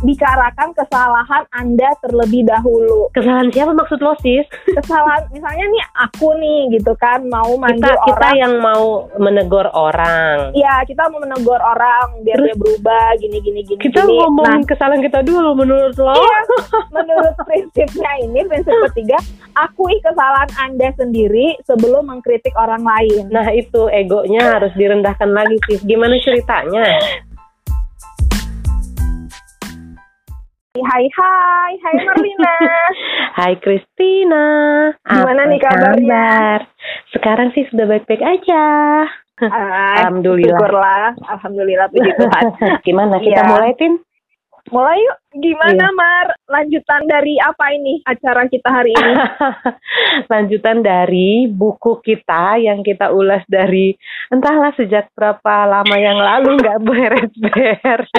bicarakan kesalahan Anda terlebih dahulu. Kesalahan siapa maksud lo sis? Kesalahan misalnya nih aku nih gitu kan mau manggil Kita kita orang. yang mau menegur orang. Iya, kita mau menegur orang biar Terus dia berubah gini gini gini. Kita gini. ngomongin Nah, kesalahan kita dulu menurut lo. Iya, menurut prinsipnya ini prinsip ketiga, akui kesalahan Anda sendiri sebelum mengkritik orang lain. Nah itu egonya harus direndahkan lagi sis. Gimana ceritanya? Hai hai, hai Marlina. Hai Christina. Gimana Apa nih kabarnya? kabar? Sekarang sih sudah baik-baik aja. Ah, Alhamdulillah. Syukurlah, alhamdulillah puji Tuhan. Gimana kita Iya. mulai Tin? Mulai yuk, gimana Iya. Mar? Lanjutan dari apa ini acara kita hari ini? Lanjutan dari buku kita yang kita ulas dari entahlah sejak berapa lama yang lalu nggak beres-beres.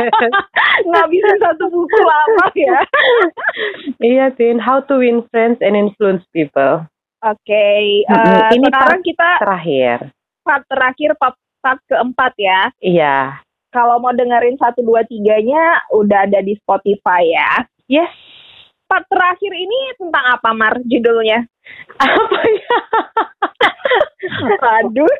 Ngabisin satu buku lama ya. iya Tin, How to Win Friends and Influence People. Oke, Mm-mm, eh, ini sekarang kita Terakhir. part terakhir part, part keempat ya. Iya. Kalau mau dengerin satu dua tiganya udah ada di Spotify ya. Yes. Part terakhir ini tentang apa Mar judulnya? Apa ya? Aduh.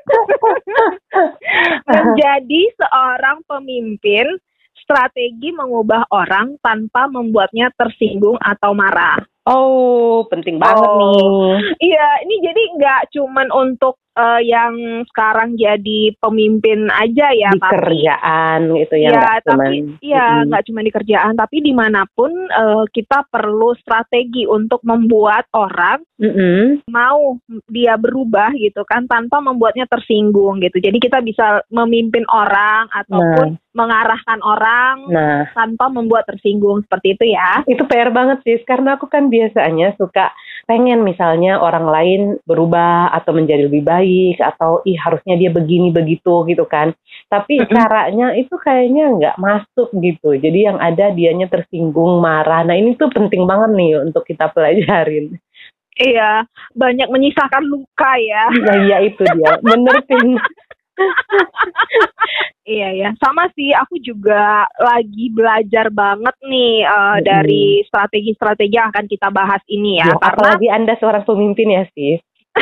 Menjadi seorang pemimpin strategi mengubah orang tanpa membuatnya tersinggung atau marah. Oh, penting banget Oh. nih. Iya, ini jadi nggak cuman untuk eh, yang sekarang jadi pemimpin aja ya, Di tapi kerjaan gitu ya, nggak tapi cuman- Mm-mm. nggak cuma di kerjaan, tapi di mana pun eh, kita perlu strategi untuk membuat orang Mm-mm. mau dia berubah gitu kan tanpa membuatnya tersinggung gitu. Jadi kita bisa memimpin orang ataupun mengarahkan orang Nah, tanpa membuat tersinggung seperti itu ya. itu PR banget sih, karena aku kan biasanya suka pengen misalnya orang lain berubah atau menjadi lebih baik atau ih harusnya dia begini begitu gitu kan. Tapi caranya itu kayaknya nggak masuk gitu. Jadi yang ada dianya tersinggung, marah. Nah ini tuh penting banget nih untuk kita pelajarin. Iya, banyak menyisakan luka ya. Nah iya itu dia, bener. Iya ya, sama sih. Aku juga lagi belajar banget nih eh, Mm-mm. dari strategi-strategi yang akan kita bahas ini ya. Ya, karena apalagi anda seorang pemimpin ya sih.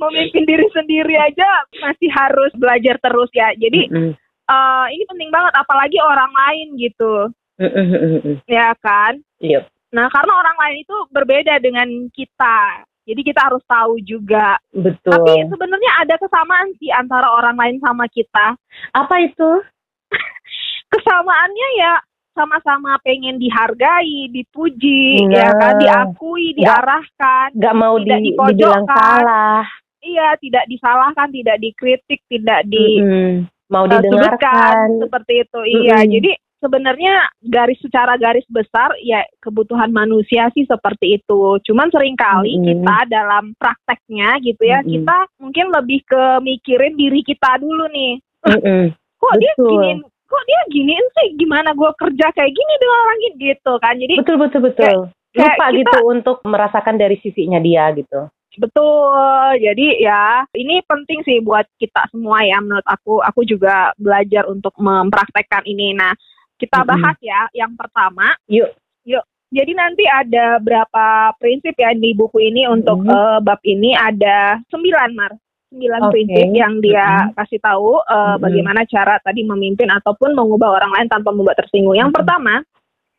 memimpin diri sendiri aja masih harus belajar terus ya. Jadi Mm-mm. eh, ini penting banget, apalagi orang lain gitu, Mm-mm. ya kan? Iya, Nah, karena orang lain itu berbeda dengan kita. Jadi kita harus tahu juga. betul. Tapi sebenarnya ada kesamaan sih antara orang lain sama kita. apa itu? Kesamaannya ya sama-sama pengen dihargai, dipuji, Nah. ya kan, diakui, Nggak- diarahkan. Gak mau di, Tidak dibilang dipojokkan. salah. Iya, tidak disalahkan, tidak dikritik, tidak di Mm-mm. Mau eh, didengarkan. seperti itu. Iya, Mm-mm. jadi sebenarnya garis secara garis besar ya kebutuhan manusia sih seperti itu. Cuman sering kali Mm-mm. kita dalam prakteknya gitu ya, Mm-mm. kita mungkin lebih ke mikirin diri kita dulu nih. Mm-mm. Kok dia Betul. giniin, kok dia giniin sih gimana gue kerja kayak gini dengan orang ini gitu kan. Jadi Betul betul betul. kayak Lupa kita- gitu untuk merasakan dari sisinya dia gitu. Betul. Jadi ya ini penting sih buat kita semua ya menurut aku. Aku juga belajar untuk mempraktekkan ini. Nah, kita bahas ya. Yang pertama, Yuk. Yuk. Jadi nanti ada berapa prinsip ya di buku ini untuk Mhm. eh, bab ini ada sembilan mar. Sembilan Oke. prinsip yang dia kasih tahu eh, Mhm. bagaimana cara tadi memimpin ataupun mengubah orang lain tanpa membuat tersinggung. Yang Mhm. pertama,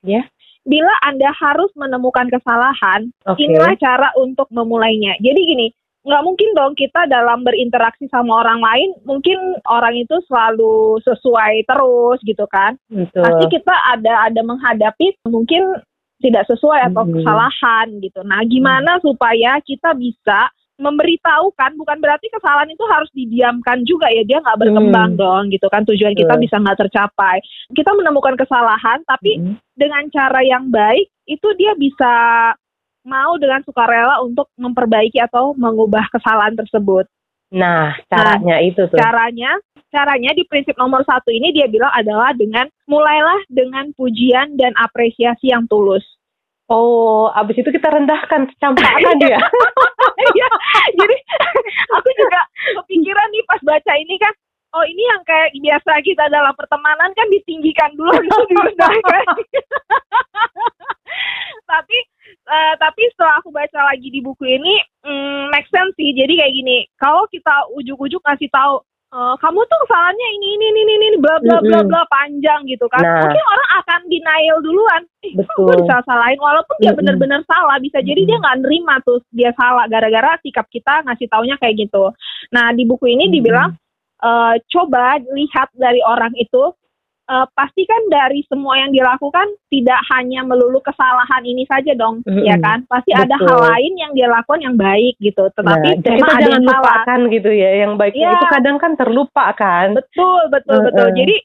Ya. bila Anda harus menemukan kesalahan, Oke. inilah cara untuk memulainya. Jadi gini, nggak mungkin dong kita dalam berinteraksi sama orang lain, mungkin orang itu selalu sesuai terus gitu kan. Betul. Pasti kita ada ada menghadapi mungkin tidak sesuai atau Mhm. kesalahan gitu. Nah, gimana supaya kita bisa memberitahukan bukan berarti kesalahan itu harus didiamkan juga ya dia nggak berkembang Hmm. dong gitu kan tujuan kita Betul. bisa nggak tercapai kita menemukan kesalahan tapi Mm. dengan cara yang baik itu dia bisa mau dengan sukarela untuk memperbaiki atau mengubah kesalahan tersebut. Nah, caranya itu tuh. Caranya, caranya di prinsip nomor satu ini dia bilang adalah dengan mulailah dengan pujian dan apresiasi yang tulus. Oh, abis itu kita rendahkan, campakkan dia. Iya, jadi aku juga kepikiran nih pas baca ini kan, oh ini yang kayak biasa kita dalam pertemanan kan ditinggikan dulu itu direndahkan tapi uh, tapi setelah aku baca lagi di buku ini mm, make sense sih. Jadi kayak gini kalau kita ujuk-ujuk ngasih tahu uh, kamu tuh kesalahannya ini ini ini ini bla bla bla bla panjang gitu kan. Nah. mungkin orang akan denial duluan. Eh, Betul. gue bisa salahin? Walaupun dia benar-benar salah bisa jadi dia nggak nerima tuh dia salah gara-gara sikap kita ngasih taunya kayak gitu. Nah di buku ini dibilang uh, coba lihat dari orang itu uh, pasti kan dari semua yang dilakukan tidak hanya melulu kesalahan ini saja dong, mm-hmm. ya kan? Pasti Betul. ada hal lain yang dia lakukan yang baik gitu. Tetapi nah, kita ada jangan lupakan gitu ya, yang baiknya ya. itu kadang kan terlupa kan. Betul, betul, uh-uh. betul. Jadi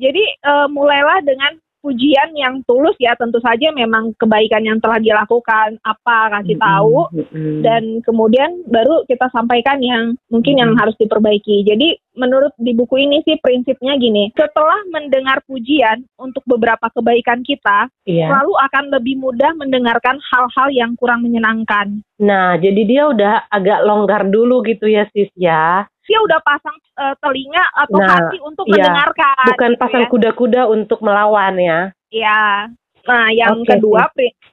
jadi uh, mulailah dengan pujian yang tulus ya tentu saja memang kebaikan yang telah dilakukan apa kasih tahu mm -hmm. dan kemudian baru kita sampaikan yang mungkin mm -hmm. yang harus diperbaiki. Jadi menurut di buku ini sih prinsipnya gini, setelah mendengar pujian untuk beberapa kebaikan kita, yeah. lalu akan lebih mudah mendengarkan hal-hal yang kurang menyenangkan. Nah, jadi dia udah agak longgar dulu gitu ya sis ya dia udah pasang uh, telinga atau nah, hati untuk iya. mendengarkan. Bukan gitu pasang ya. kuda-kuda untuk melawan ya. Iya. Nah, yang okay, kedua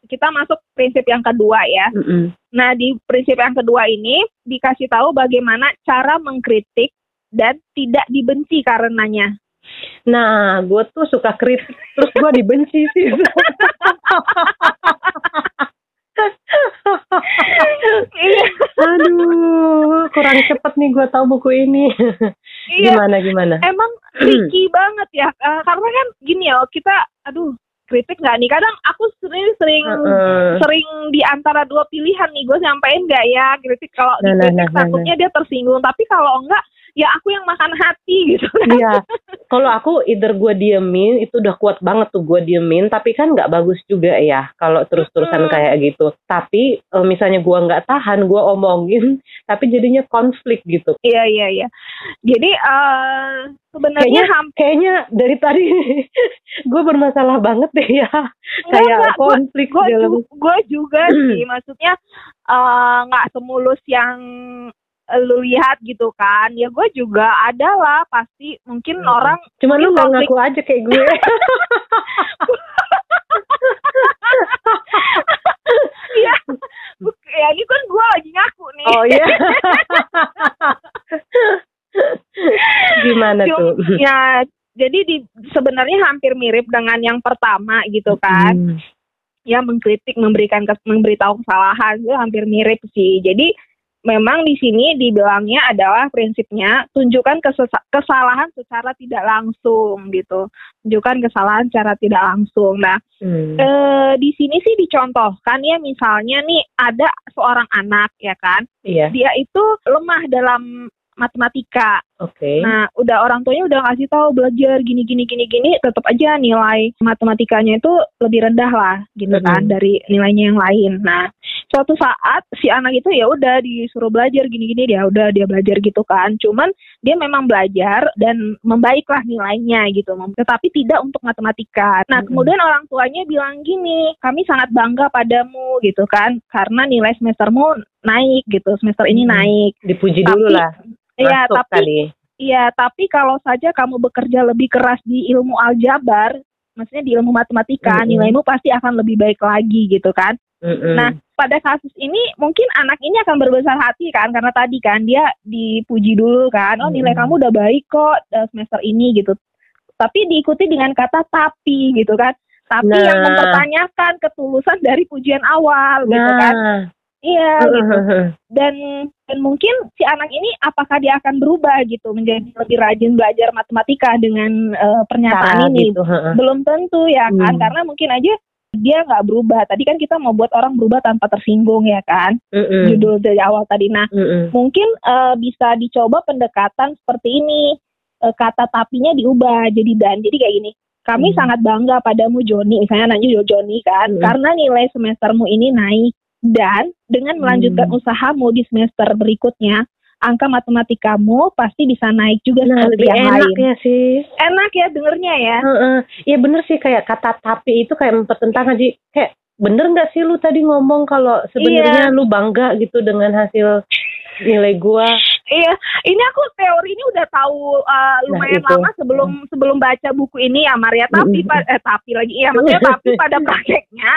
kita masuk prinsip yang kedua ya. Mm -hmm. Nah, di prinsip yang kedua ini dikasih tahu bagaimana cara mengkritik dan tidak dibenci karenanya. Nah, gue tuh suka kritik, terus gue dibenci sih. Iya. Aduh, kurang cepet nih gue tahu buku ini. Iya. Gimana gimana? Emang tricky banget ya, uh, karena kan gini ya kita, aduh kritik nggak nih? Kadang aku sering sering uh, uh. sering di antara dua pilihan nih, gue sampein nggak ya kritik kalau nah, dikritik nah, nah, nah, takutnya nah. dia tersinggung, tapi kalau enggak ya aku yang makan hati gitu kan. Iya. Kalau aku either gue diemin itu udah kuat banget tuh gue diemin, tapi kan nggak bagus juga ya kalau terus-terusan hmm. kayak gitu. Tapi e, misalnya gue nggak tahan, gue omongin, tapi jadinya konflik gitu. Iya iya iya. Jadi uh, sebenarnya kayaknya, kayaknya dari tadi gue bermasalah banget deh ya. Enggak, kayak enggak, konflik gue, dalam. Gue juga sih, maksudnya eh, nggak uh, semulus yang lu lihat gitu kan. Ya gue juga ada lah pasti mungkin hmm. orang cuma lu nggak ngaku aja kayak gue. Ya ya ini kan gue lagi ngaku nih. Oh iya. Gimana tuh? Ya jadi di sebenarnya hampir mirip dengan yang pertama gitu kan. Hmm. ya mengkritik memberikan memberitahu kesalahan itu hampir mirip sih. Jadi memang di sini dibilangnya adalah prinsipnya tunjukkan kesalahan secara tidak langsung gitu tunjukkan kesalahan secara tidak langsung nah hmm. e, di sini sih dicontohkan ya misalnya nih ada seorang anak ya kan iya. dia itu lemah dalam matematika. Oke. Okay. Nah, udah orang tuanya udah ngasih tahu belajar gini gini gini gini, tetap aja nilai matematikanya itu lebih rendah lah gitu mm -hmm. kan dari nilainya yang lain. Nah, suatu saat si anak itu ya udah disuruh belajar gini gini dia udah dia belajar gitu kan. Cuman dia memang belajar dan membaiklah nilainya gitu. Tetapi tidak untuk matematika. Nah, kemudian orang tuanya bilang gini, "Kami sangat bangga padamu." gitu kan karena nilai semestermu naik gitu semester ini naik dipuji Tapi, dulu lah Iya, tapi Iya, tapi kalau saja kamu bekerja lebih keras di ilmu aljabar, maksudnya di ilmu matematika, mm -hmm. nilaimu pasti akan lebih baik lagi gitu kan. Mm -hmm. Nah, pada kasus ini mungkin anak ini akan berbesar hati kan karena tadi kan dia dipuji dulu kan, oh nilai kamu udah baik kok eh, semester ini gitu. Tapi diikuti dengan kata tapi gitu kan. Tapi nah. yang mempertanyakan ketulusan dari pujian awal gitu nah. gitu kan. Iya gitu. Dan dan mungkin si anak ini apakah dia akan berubah gitu menjadi lebih rajin belajar matematika dengan uh, pernyataan Cara ini? Gitu. Belum tentu ya kan hmm. karena mungkin aja dia nggak berubah. Tadi kan kita mau buat orang berubah tanpa tersinggung ya kan, mm-hmm. judul dari awal tadi. Nah, mm-hmm. mungkin uh, bisa dicoba pendekatan seperti ini. Uh, kata tapinya diubah jadi dan. Jadi kayak gini. Kami mm. sangat bangga padamu Joni, misalnya nanya Joni kan, mm. karena nilai semestermu ini naik dan dengan melanjutkan hmm. usahamu di semester berikutnya, angka matematikamu pasti bisa naik juga nah, seperti yang enak lain. ya sih. Enak ya dengernya ya. Iya uh, bener sih kayak kata tapi itu kayak mempertentangkan sih. Kayak bener nggak sih lu tadi ngomong kalau sebenarnya iya. lu bangga gitu dengan hasil nilai gua Iya, ini aku teori ini udah tahu uh, lumayan nah, lama sebelum sebelum baca buku ini ya Maria. Tapi mm eh, tapi lagi iya maksudnya tapi pada prakteknya.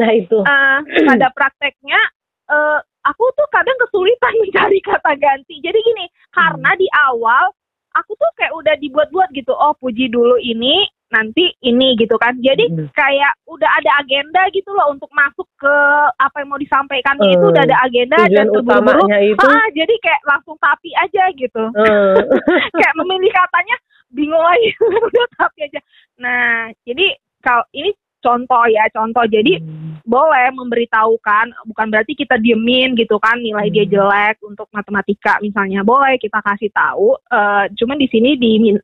Nah itu. Uh, pada prakteknya uh, aku tuh kadang kesulitan mencari kata ganti. Jadi gini, karena di awal aku tuh kayak udah dibuat-buat gitu. Oh puji dulu ini, nanti ini gitu kan. Jadi hmm. kayak udah ada agenda gitu loh untuk masuk ke apa yang mau disampaikan hmm. itu udah ada agenda dan terburu-buru. Itu... Ah, jadi kayak langsung tapi aja gitu. Hmm. kayak memilih katanya bingung lagi udah tapi aja. Nah, jadi kalau ini contoh ya contoh jadi hmm. Boleh memberitahukan bukan berarti kita diemin gitu kan nilai hmm. dia jelek untuk matematika misalnya boleh kita kasih tahu uh, cuman di sini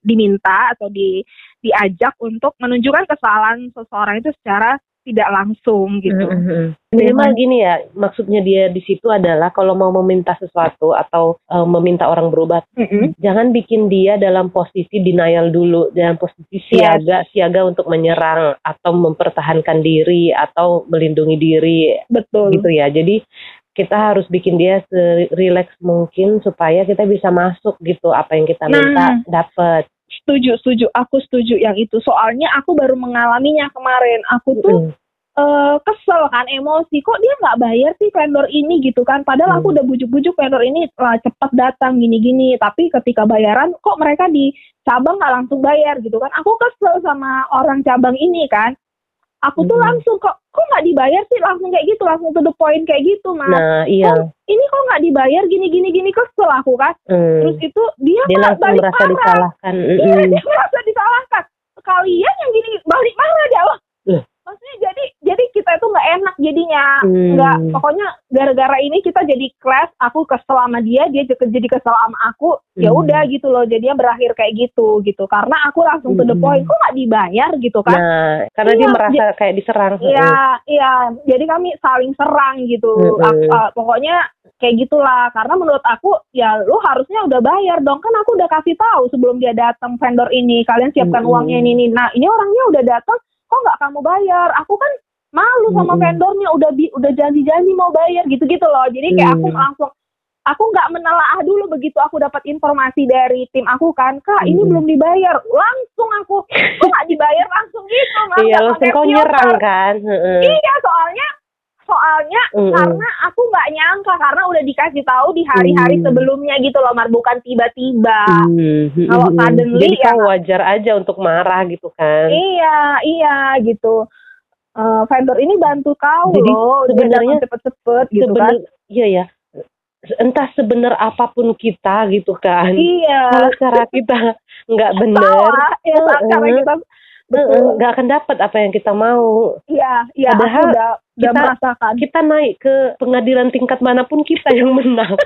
diminta atau di diajak untuk menunjukkan kesalahan seseorang itu secara tidak langsung gitu. Mm-hmm. Minimal gini ya, maksudnya dia di situ adalah kalau mau meminta sesuatu atau uh, meminta orang berubah, mm-hmm. jangan bikin dia dalam posisi denial dulu, dalam posisi siaga, yes. siaga untuk menyerang atau mempertahankan diri atau melindungi diri. Betul. Gitu ya. Jadi kita harus bikin dia serileks mungkin supaya kita bisa masuk gitu apa yang kita minta nah, dapat setuju setuju. Aku setuju yang itu. Soalnya aku baru mengalaminya kemarin. Aku tuh mm. Uh, kesel kan emosi. Kok dia nggak bayar sih vendor ini gitu kan? Padahal mm. aku udah bujuk-bujuk vendor ini lah cepat datang gini-gini. Tapi ketika bayaran kok mereka di cabang nggak langsung bayar gitu kan? Aku kesel sama orang cabang ini kan aku tuh hmm. langsung kok kok nggak dibayar sih? Langsung kayak gitu langsung to the point kayak gitu mas. Nah iya. Kok, ini kok nggak dibayar? Gini gini gini kesel aku kan? Hmm. terus itu dia, dia langsung balik merasa marah. disalahkan. Iya dia merasa disalahkan. Kalian yang gini balik marah dia maksudnya jadi jadi kita itu nggak enak jadinya nggak hmm. pokoknya gara-gara ini kita jadi clash aku kesel sama dia dia jadi kesel sama aku ya hmm. ya udah gitu loh jadinya berakhir kayak gitu gitu karena aku langsung hmm. to the hmm. point kok nggak dibayar gitu kan nah karena iya, dia merasa kayak diserang iya iya jadi kami saling serang gitu hmm. aku, uh, pokoknya kayak gitulah karena menurut aku ya lu harusnya udah bayar dong kan aku udah kasih tahu sebelum dia datang vendor ini kalian siapkan hmm. uangnya ini, ini nah ini orangnya udah datang kok nggak kamu bayar aku kan malu sama hmm. vendornya udah bi udah janji-janji mau bayar gitu-gitu loh. Jadi kayak hmm. aku langsung aku nggak menelaah dulu begitu aku dapat informasi dari tim aku kan kak ini belum dibayar. Langsung aku kok nggak dibayar? Langsung gitu iya langsung kau nyerang kan? Iya soalnya soalnya mm. karena aku nggak nyangka karena udah dikasih tahu di hari-hari mm. sebelumnya gitu loh mar bukan tiba-tiba. Mm. kalau suddenly jadi ya wajar aja untuk marah gitu kan? Iya iya gitu uh, vendor ini bantu kau jadi, loh sebenarnya cepet-cepet gitu kan iya ya entah sebenar apa pun kita gitu kan iya kalau cara kita nggak benar ya, kita nggak akan dapat apa yang kita mau. Iya, iya. Padahal udah, udah kita, merasakan. Kita naik ke pengadilan tingkat mana pun kita yang menang.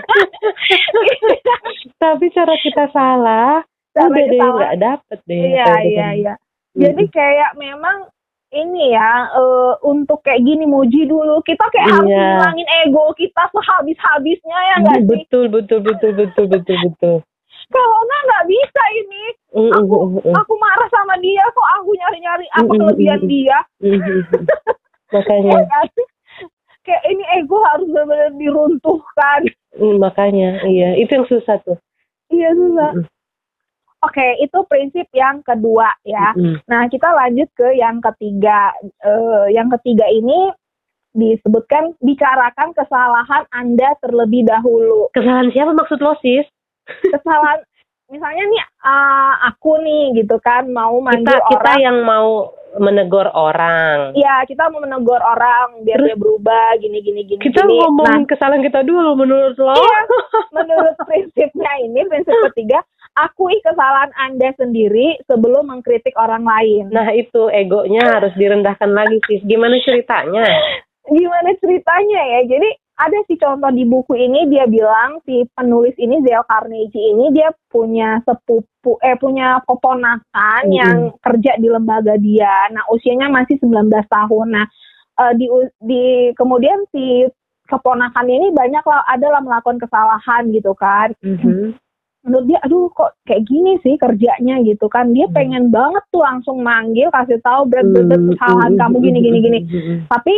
Tapi cara kita salah, cara udah kita deh nggak dapet deh. Iya, iya, iya. Jadi kayak memang ini ya uh, untuk kayak gini muji dulu. Kita kayak iya. harus ngilangin ego kita sehabis-habisnya ya nggak sih? Betul, betul, betul, betul, betul, betul. Kalau nggak nggak bisa ini. Aku aku marah sama dia kok aku nyari nyari apa kelebihan dia. Makanya. Ya kayak ini ego harus benar-benar diruntuhkan. Mm, makanya iya. Itu yang susah tuh. Iya susah Oke, okay, itu prinsip yang kedua ya. Mm. Nah, kita lanjut ke yang ketiga. Uh, yang ketiga ini disebutkan bicarakan kesalahan Anda terlebih dahulu. Kesalahan siapa maksud lo, Sis? kesalahan misalnya nih uh, aku nih gitu kan mau manggil kita, kita yang mau menegur orang. Iya, kita mau menegur orang biar Terus, dia berubah gini gini gini. Kita gini. ngomongin nah, kesalahan kita dulu menurut lo. Iya, menurut prinsipnya ini prinsip ketiga, akui kesalahan Anda sendiri sebelum mengkritik orang lain. Nah, itu egonya harus direndahkan lagi sih. Gimana ceritanya? Gimana ceritanya ya? Jadi ada sih contoh di buku ini dia bilang si penulis ini Dale Carnegie ini dia punya sepupu eh punya keponakan mm yang kerja di lembaga dia. Nah, usianya masih 19 tahun. Nah, uh, di di kemudian si keponakan ini banyak lah adalah melakukan kesalahan gitu kan. Mm-hmm. Menurut dia, aduh kok kayak gini sih kerjanya gitu kan. Dia mm pengen banget tuh langsung manggil kasih tahu berat-berat kesalahan kamu gini gini gini. Tapi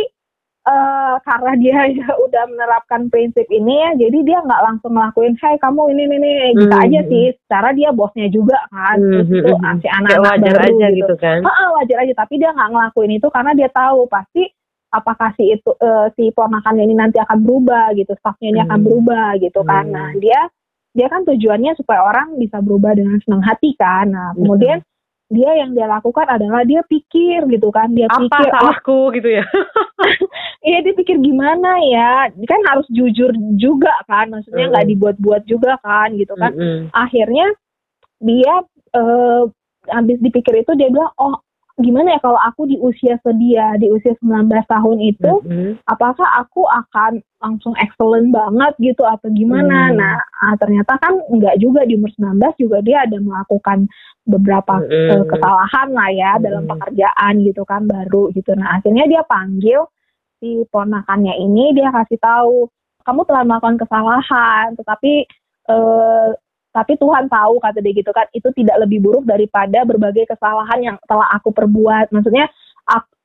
uh, karena dia ya udah menerapkan prinsip ini ya, jadi dia nggak langsung ngelakuin, hey kamu ini ini, ini. gitu hmm. aja sih. Secara dia bosnya juga kan, hmm. terus itu hmm. si anak-anak wajar baru aja gitu, gitu kan? Ah, wajar aja, tapi dia nggak ngelakuin itu karena dia tahu pasti apakah si itu uh, si ponakannya ini nanti akan berubah gitu, staffnya ini hmm. akan berubah gitu kan. Hmm. Nah dia dia kan tujuannya supaya orang bisa berubah dengan senang hati kan. Nah kemudian hmm dia yang dia lakukan adalah dia pikir gitu kan. Dia apa pikir salahku? oh, gitu ya. Iya dia pikir gimana ya? Kan harus jujur juga kan. Maksudnya nggak mm -hmm. dibuat-buat juga kan gitu kan. Mm -hmm. akhirnya dia uh, habis dipikir itu dia bilang oh gimana ya kalau aku di usia sedia di usia 19 tahun itu mm-hmm. apakah aku akan langsung excellent banget gitu atau gimana mm. nah ah, ternyata kan enggak juga di umur 19 juga dia ada melakukan beberapa mm. uh, kesalahan lah ya mm. dalam pekerjaan gitu kan baru gitu nah akhirnya dia panggil si ponakannya ini dia kasih tahu kamu telah melakukan kesalahan tetapi uh, tapi Tuhan tahu kata dia gitu kan itu tidak lebih buruk daripada berbagai kesalahan yang telah aku perbuat maksudnya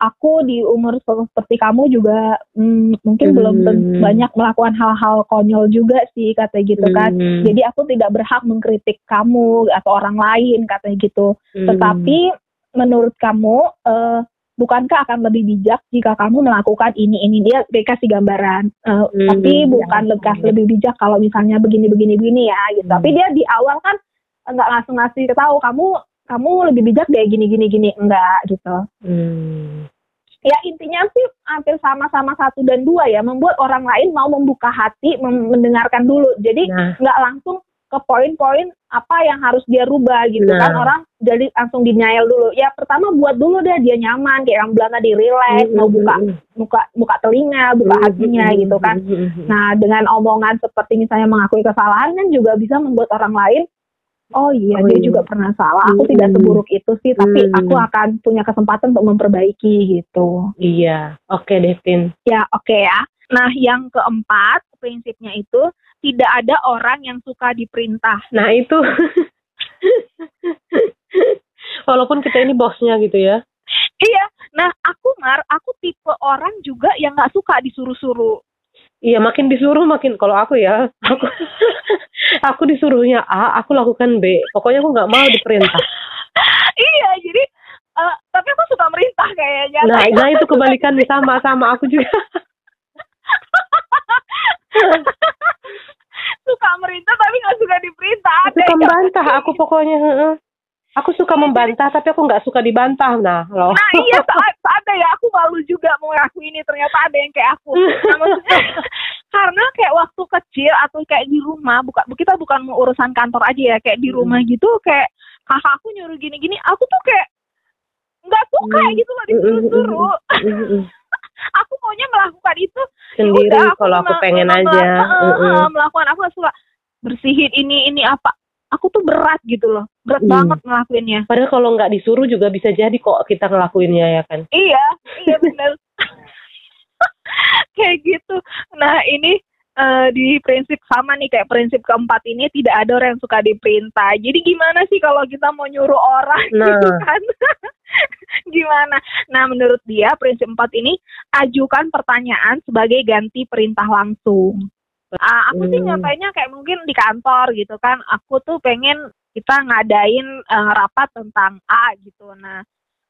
aku di umur seperti kamu juga hmm, mungkin hmm. belum banyak melakukan hal-hal konyol juga sih kata gitu kan hmm. jadi aku tidak berhak mengkritik kamu atau orang lain kata gitu hmm. tetapi menurut kamu uh, bukankah akan lebih bijak jika kamu melakukan ini ini dia dia kasih gambaran uh, hmm, tapi bukan ya. lekas lebih bijak kalau misalnya begini begini begini ya gitu hmm. tapi dia di awal kan nggak langsung ngasih tahu kamu kamu lebih bijak deh gini gini gini enggak gitu hmm. ya intinya sih hampir sama-sama satu dan dua ya membuat orang lain mau membuka hati mendengarkan dulu jadi nah. nggak nah. langsung ke poin-poin apa yang harus dia rubah gitu nah. kan orang jadi langsung denial dulu ya pertama buat dulu deh dia nyaman kayak yang bilang tadi relax mm -hmm. mau buka buka buka telinga buka mm-hmm. hatinya mm -hmm. gitu kan mm-hmm. nah dengan omongan seperti misalnya mengakui kesalahan kan juga bisa membuat orang lain oh iya oh, dia iya. juga pernah salah aku mm -hmm. tidak seburuk itu sih tapi mm -hmm. aku akan punya kesempatan untuk memperbaiki gitu iya oke okay, Devin ya oke okay ya nah yang keempat prinsipnya itu tidak ada orang yang suka diperintah. Nah itu, walaupun kita ini bosnya gitu ya. Iya, nah aku Mar, aku tipe orang juga yang nggak suka disuruh-suruh. Iya, makin disuruh makin kalau aku ya, aku aku disuruhnya A, aku lakukan B. Pokoknya aku nggak mau diperintah. iya, jadi uh, tapi aku suka merintah kayaknya. Nah, nah itu kebalikan nih sama sama aku juga. suka merintah tapi nggak suka diperintah. Suka membantah aku pokoknya. Aku suka membantah tapi aku nggak suka dibantah nah loh. Nah iya saat ada ya aku malu juga mau ngaku ini ternyata ada yang kayak aku. Nah, maksudnya karena kayak waktu kecil atau kayak di rumah bukan kita bukan mau urusan kantor aja ya kayak di hmm. rumah gitu kayak kakak aku nyuruh gini-gini aku tuh kayak nggak suka hmm. gitu loh disuruh-suruh. Aku maunya melakukan itu ya sendiri udah, kalau aku pengen aja. uh, melakukan. Aku suka bersihin ini ini apa. Aku tuh berat gitu loh berat hmm. banget ngelakuinnya. Padahal kalau nggak disuruh juga bisa jadi kok kita ngelakuinnya ya kan? Iya iya benar kayak gitu. Nah ini uh, di prinsip sama nih kayak prinsip keempat ini tidak ada orang yang suka diperintah. Jadi gimana sih kalau kita mau nyuruh orang nah. gitu kan? gimana? Nah menurut dia prinsip empat ini ajukan pertanyaan sebagai ganti perintah langsung. Uh, aku hmm. sih nyampainya kayak mungkin di kantor gitu kan. Aku tuh pengen kita ngadain uh, rapat tentang A gitu. Nah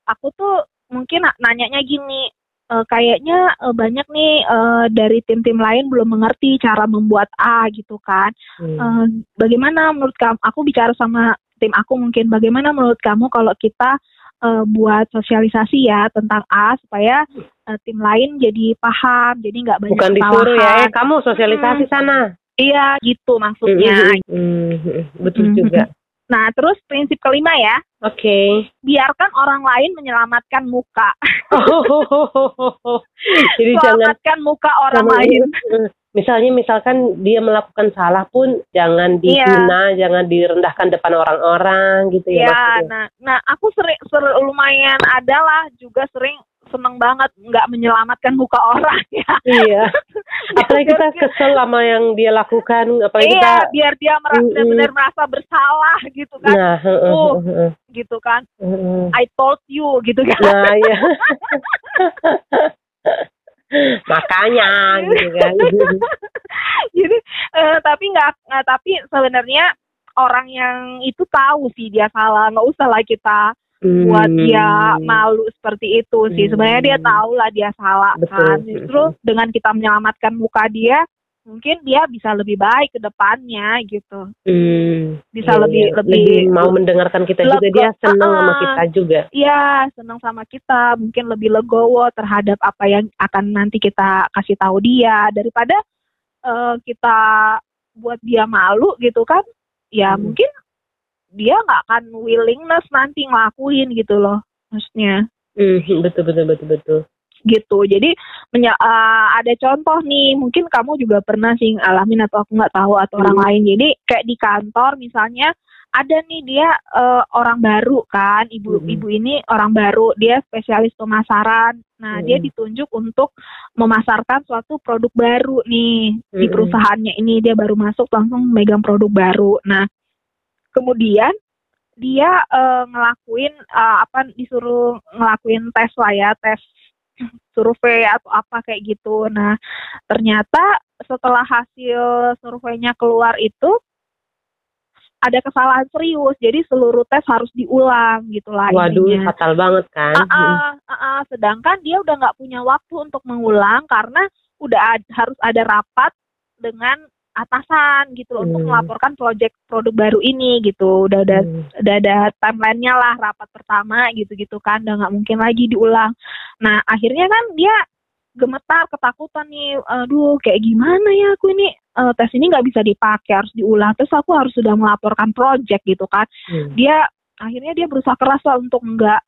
aku tuh mungkin nanyanya gini, uh, kayaknya uh, banyak nih uh, dari tim-tim lain belum mengerti cara membuat A gitu kan. Hmm. Uh, bagaimana menurut kamu? Aku bicara sama tim aku mungkin. Bagaimana menurut kamu kalau kita uh, buat sosialisasi ya tentang A supaya uh, tim lain jadi paham, jadi nggak banyak Bukan disuruh ya, eh, kamu sosialisasi hmm. sana. Iya, gitu maksudnya. Hmm, hmm, hmm, betul hmm. juga. Nah, terus prinsip kelima ya. Oke. Okay. Biarkan orang lain menyelamatkan muka. Oh, Jadi Selamatkan jangan, muka orang lain. Misalnya, misalkan dia melakukan salah pun jangan iya. dihina, iya. jangan direndahkan depan orang-orang gitu ya. Iya, nah, nah aku sering, sering lumayan adalah juga sering seneng banget nggak menyelamatkan muka orang ya. Iya. Apalagi kita kesel sama yang dia lakukan, apalagi iya, kita biar dia merasa mm, benar merasa bersalah gitu kan. Nah, uh, uh, uh, uh. gitu kan. Uh, uh. I told you gitu kan. Nah, iya. makanya gitu kan jadi uh, tapi nggak uh, tapi sebenarnya orang yang itu tahu sih dia salah nggak usah lah kita hmm. buat dia malu seperti itu sih hmm. sebenarnya dia tahu lah dia salah Betul. kan justru dengan kita menyelamatkan muka dia mungkin dia bisa lebih baik ke depannya gitu. Hmm, bisa iya, lebih, iya. lebih lebih mau mendengarkan kita juga dia senang uh, sama kita juga. Iya, senang sama kita, mungkin lebih legowo terhadap apa yang akan nanti kita kasih tahu dia daripada uh, kita buat dia malu gitu kan. Ya hmm. mungkin dia nggak akan willingness nanti ngelakuin gitu loh maksudnya. Hmm, betul betul betul betul gitu. Jadi menya, uh, ada contoh nih, mungkin kamu juga pernah sih ngalamin atau aku nggak tahu atau hmm. orang lain. Jadi kayak di kantor misalnya ada nih dia uh, orang baru kan, ibu hmm. ibu ini orang baru, dia spesialis pemasaran. Nah hmm. dia ditunjuk untuk memasarkan suatu produk baru nih hmm. di perusahaannya ini dia baru masuk langsung megang produk baru. Nah kemudian dia uh, ngelakuin uh, apa disuruh ngelakuin tes lah ya tes survei atau apa kayak gitu. Nah, ternyata setelah hasil surveinya keluar itu ada kesalahan serius, jadi seluruh tes harus diulang gitu lah. Waduh, ininya. fatal banget kan. Uh -uh, uh -uh, sedangkan dia udah nggak punya waktu untuk mengulang karena udah ad, harus ada rapat dengan atasan gitu loh hmm. untuk melaporkan proyek produk baru ini gitu. Udah ada hmm. udah ada timelinenya lah rapat pertama gitu gitu kan udah nggak mungkin lagi diulang. Nah akhirnya kan dia gemetar ketakutan nih aduh kayak gimana ya aku ini? Uh, tes ini nggak bisa dipakai harus diulang. Terus aku harus sudah melaporkan proyek gitu kan. Hmm. dia akhirnya dia berusaha keras lah untuk nggak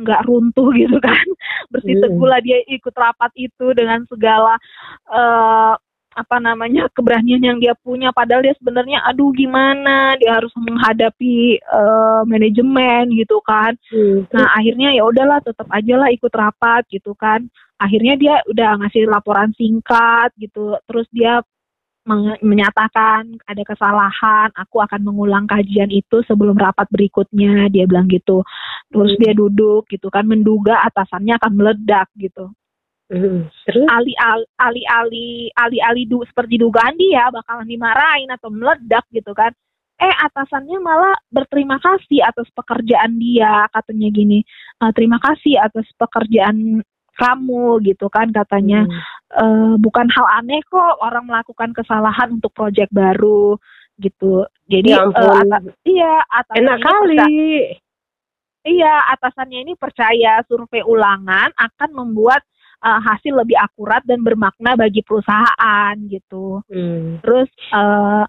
nggak runtuh gitu kan. Bersih teguh lah dia ikut rapat itu dengan segala uh, apa namanya keberanian yang dia punya. Padahal dia sebenarnya aduh gimana? Dia harus menghadapi uh, manajemen gitu kan. Hmm. nah akhirnya ya udahlah tetap aja lah ikut rapat gitu kan. Akhirnya dia udah ngasih laporan singkat gitu. Terus dia menyatakan ada kesalahan aku akan mengulang kajian itu sebelum rapat berikutnya dia bilang gitu. Terus hmm. dia duduk gitu kan menduga atasannya akan meledak gitu Ali ali ali ali ali ali du, seperti dugaan dia bakalan dimarahin atau meledak gitu kan. Eh atasannya malah berterima kasih atas pekerjaan dia katanya gini. E, terima kasih atas pekerjaan kamu gitu kan katanya. Hmm. E, bukan hal aneh kok orang melakukan kesalahan untuk proyek baru gitu. Jadi ya uh, atas, iya atasannya enak kali. Iya, atasannya ini percaya survei ulangan akan membuat uh, hasil lebih akurat dan bermakna bagi perusahaan gitu. Hmm. Terus uh,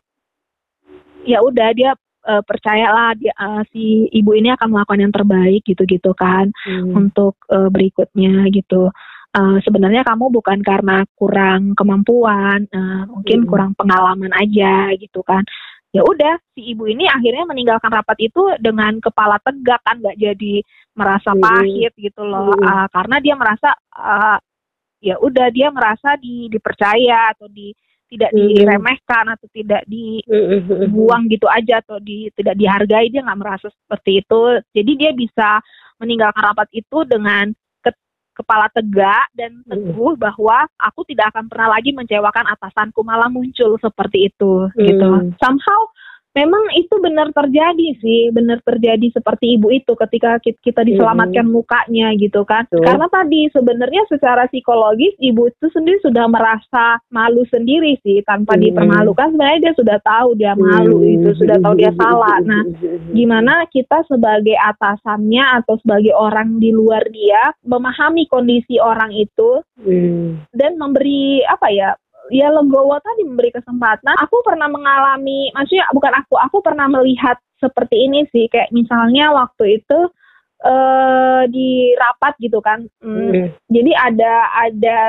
ya udah dia uh, percayalah dia uh, si ibu ini akan melakukan yang terbaik gitu-gitu kan hmm. untuk uh, berikutnya gitu. Uh, sebenarnya kamu bukan karena kurang kemampuan, uh, mungkin hmm. kurang pengalaman aja gitu kan. Ya udah, si ibu ini akhirnya meninggalkan rapat itu dengan kepala tegak kan, nggak jadi merasa pahit gitu loh. Uh, karena dia merasa uh, ya udah dia merasa di dipercaya atau di tidak diremehkan atau tidak dibuang gitu aja atau di tidak dihargai dia nggak merasa seperti itu. Jadi dia bisa meninggalkan rapat itu dengan kepala tegak dan teguh bahwa aku tidak akan pernah lagi mengecewakan atasanku malah muncul seperti itu gitu. Somehow memang itu benar terjadi sih, benar terjadi seperti ibu itu ketika kita diselamatkan hmm. mukanya gitu kan. Tuh. Karena tadi sebenarnya secara psikologis ibu itu sendiri sudah merasa malu sendiri sih tanpa hmm. dipermalukan sebenarnya dia sudah tahu dia malu hmm. itu, sudah tahu dia salah. Nah, gimana kita sebagai atasannya atau sebagai orang di luar dia memahami kondisi orang itu hmm. dan memberi apa ya ya legowo tadi memberi kesempatan. Aku pernah mengalami, maksudnya bukan aku, aku pernah melihat seperti ini sih. Kayak misalnya waktu itu uh, di rapat gitu kan. Hmm, hmm. Jadi ada ada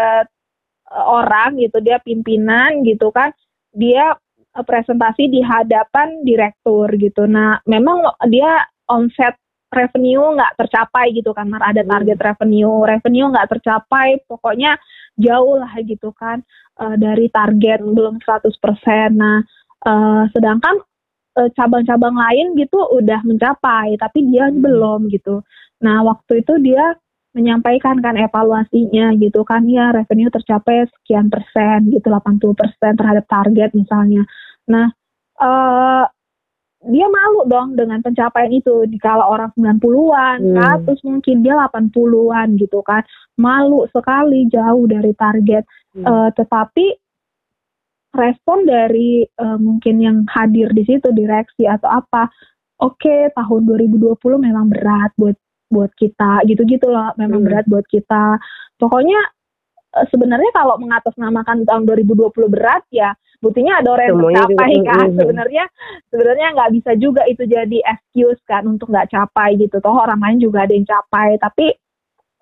eh, orang gitu, dia pimpinan gitu kan. Dia uh, presentasi di hadapan direktur gitu. Nah, memang dia omset revenue nggak tercapai gitu kan karena ada hmm. target revenue revenue nggak tercapai pokoknya jauh lah gitu kan uh, dari target belum 100%. Nah, uh, sedangkan eh, cabang-cabang lain gitu udah mencapai, tapi dia hmm. belum gitu. Nah, waktu itu dia menyampaikan kan evaluasinya gitu kan ya revenue tercapai sekian persen gitu 80 persen terhadap target misalnya. Nah uh, dia malu dong dengan pencapaian itu dikala orang 90-an, hmm. 100 mungkin dia 80-an gitu kan. Malu sekali jauh dari target. Hmm. Uh, tetapi respon dari uh, mungkin yang hadir di situ direksi atau apa, oke okay, tahun 2020 memang berat buat buat kita gitu-gitu loh, memang hmm. berat buat kita. Pokoknya uh, sebenarnya kalau mengatasnamakan tahun 2020 berat ya buktinya ada orang yang tercapai kan sebenarnya sebenarnya nggak bisa juga itu jadi excuse kan untuk nggak capai gitu. Toh orang lain juga ada yang capai. Tapi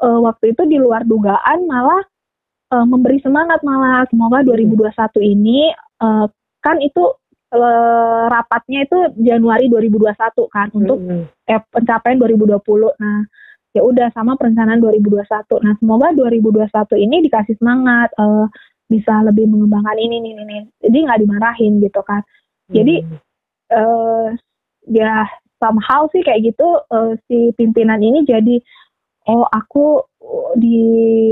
uh, waktu itu di luar dugaan malah uh, memberi semangat malah. Semoga 2021 ini uh, kan itu uh, rapatnya itu Januari 2021 kan untuk eh, pencapaian 2020 nah ya udah sama perencanaan 2021 nah semoga 2021 ini dikasih semangat uh, bisa lebih mengembangkan ini ini ini jadi nggak dimarahin gitu kan. Jadi hmm. uh, ya somehow sih kayak gitu uh, si pimpinan ini jadi oh aku di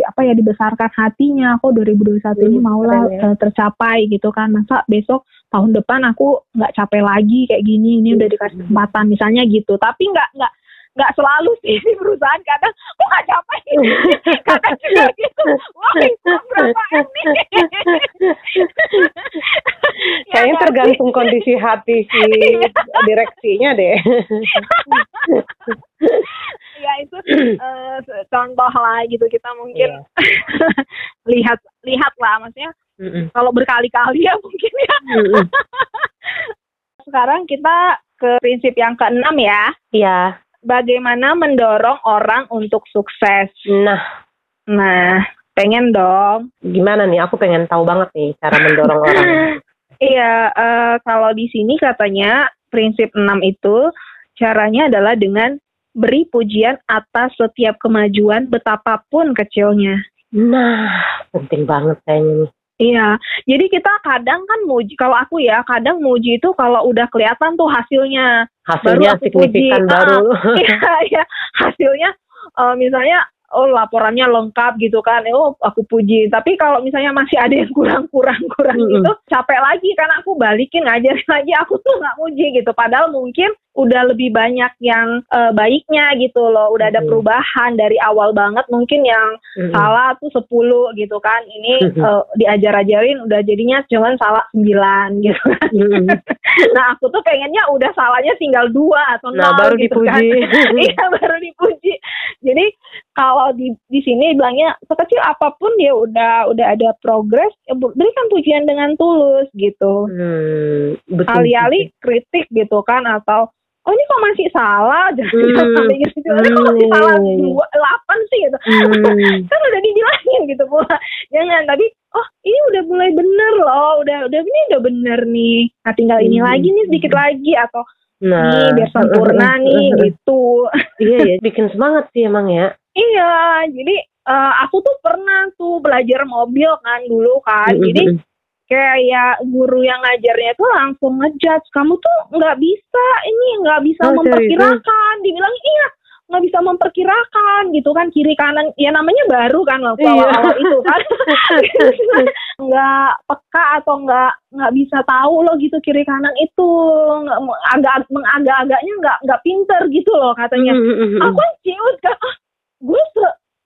apa ya dibesarkan hatinya. Aku 2021 hmm, ini maulah ya. uh, tercapai gitu kan. Masa besok tahun depan aku nggak capek lagi kayak gini ini udah dikasih kesempatan misalnya gitu. Tapi nggak nggak nggak selalu sih di perusahaan kadang kok nggak capek kadang juga gitu wah berapa ini? Kayaknya ya, tergantung kondisi hati si direksinya deh. Ya itu uh, contoh lah gitu kita mungkin yeah. lihat lihat lah maksudnya mm -mm. kalau berkali-kali ya mungkin ya. Mm -mm. sekarang kita ke prinsip yang keenam ya. Iya bagaimana mendorong orang untuk sukses. Nah, nah, pengen dong. Gimana nih? Aku pengen tahu banget nih cara mendorong orang. Iya, uh, kalau di sini katanya prinsip 6 itu caranya adalah dengan beri pujian atas setiap kemajuan betapapun kecilnya. Nah, penting banget kayaknya nih. Iya, jadi kita kadang kan muji, kalau aku ya kadang muji itu kalau udah kelihatan tuh hasilnya. Hasilnya baru signifikan puji. baru. Ah, iya, iya, hasilnya uh, misalnya oh laporannya lengkap gitu kan oh aku puji tapi kalau misalnya masih ada yang kurang kurang kurang mm -hmm. gitu capek lagi kan aku balikin ngajarin lagi aku tuh nggak muji gitu padahal mungkin udah lebih banyak yang uh, baiknya gitu loh. Udah ada perubahan dari awal banget. Mungkin yang salah tuh 10 gitu kan. Ini uh, diajar-ajarin udah jadinya cuman salah 9 gitu kan. Nah aku tuh pengennya udah salahnya tinggal dua atau nah, nol baru gitu kan. dipuji. kan iya baru dipuji. Jadi kalau di di sini bilangnya sekecil apa pun dia udah udah ada progres ya berikan pujian dengan tulus gitu. Hmm, alih-alih kritik gitu kan atau oh ini kok masih salah hmm. sampai gitu ini kok masih salah hmm. dua delapan sih gitu hmm. kan udah dibilangin gitu pula jangan tapi oh ini udah mulai bener loh udah udah ini udah bener nih nah tinggal ini hmm. lagi nih sedikit lagi atau Nah, nih biar sempurna nih gitu. Iya ya, bikin semangat sih emang ya. iya, jadi uh, aku tuh pernah tuh belajar mobil kan dulu kan. Jadi kayak guru yang ngajarnya tuh langsung ngejudge. Kamu tuh nggak bisa ini nggak bisa oh, memperkirakan. Dibilang iya nggak bisa memperkirakan gitu kan kiri kanan. Ya namanya baru kan waktu iya. awal-awal itu kan. Nggak peka atau nggak nggak bisa tahu loh gitu kiri kanan itu. Nggak agak mengagak-agaknya nggak nggak pinter gitu loh katanya. Mm -hmm. aku ciut kan ah, gue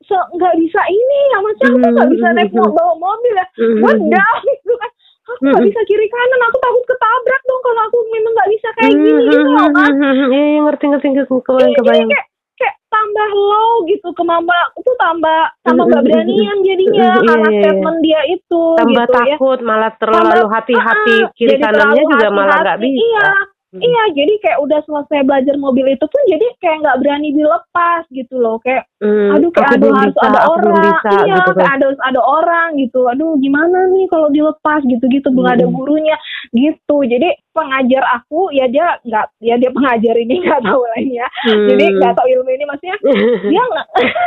se nggak bisa ini ya macam aku nggak bisa naik mm-hmm. bawa mobil ya? Gue down gitu kan aku nggak mm-hmm. bisa kiri kanan aku takut ketabrak dong kalau aku memang nggak bisa kayak gini gitu loh kan iya iya ngerti ngerti kebayang kebayang. kayak kayak tambah low gitu kemampuan aku tuh tambah tambah nggak beranian jadinya iya, karena iya, statement dia itu tambah gitu, ya. takut malah terlalu hati-hati kiri kanannya juga malah nggak bisa iya Hmm. Iya, jadi kayak udah selesai belajar mobil itu pun jadi kayak nggak berani dilepas gitu loh. Kayak hmm, aduh kayak aduh harus bisa, ada orang. Bisa, iya, gitu, kayak kan. ada ada orang gitu. Aduh gimana nih kalau dilepas gitu-gitu belum hmm. ada gurunya gitu. Jadi pengajar aku ya dia nggak ya dia pengajar ini nggak tahu lainnya. Hmm. Jadi nggak tahu ilmu ini maksudnya dia nggak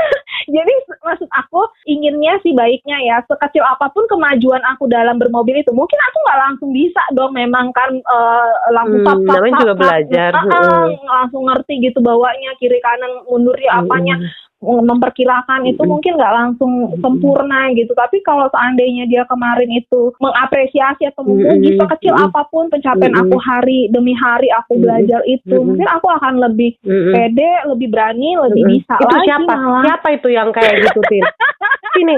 jadi maksud aku inginnya sih baiknya ya. Sekecil apa pun kemajuan aku dalam bermobil itu mungkin aku nggak langsung bisa dong memang kan uh, langsung hmm, tap, tap, tap, juga belajar uh, uh, langsung ngerti gitu bawanya kiri kanan mundurnya hmm. Memperkirakan itu mungkin nggak langsung sempurna gitu. Tapi kalau seandainya dia kemarin itu mengapresiasi atau memuji sekecil apa pun pencapaian aku hari demi hari aku belajar itu mungkin aku akan lebih pede lebih berani lebih bisa itu lagi siapa? malah. siapa itu yang kayak gitu tin? Sini.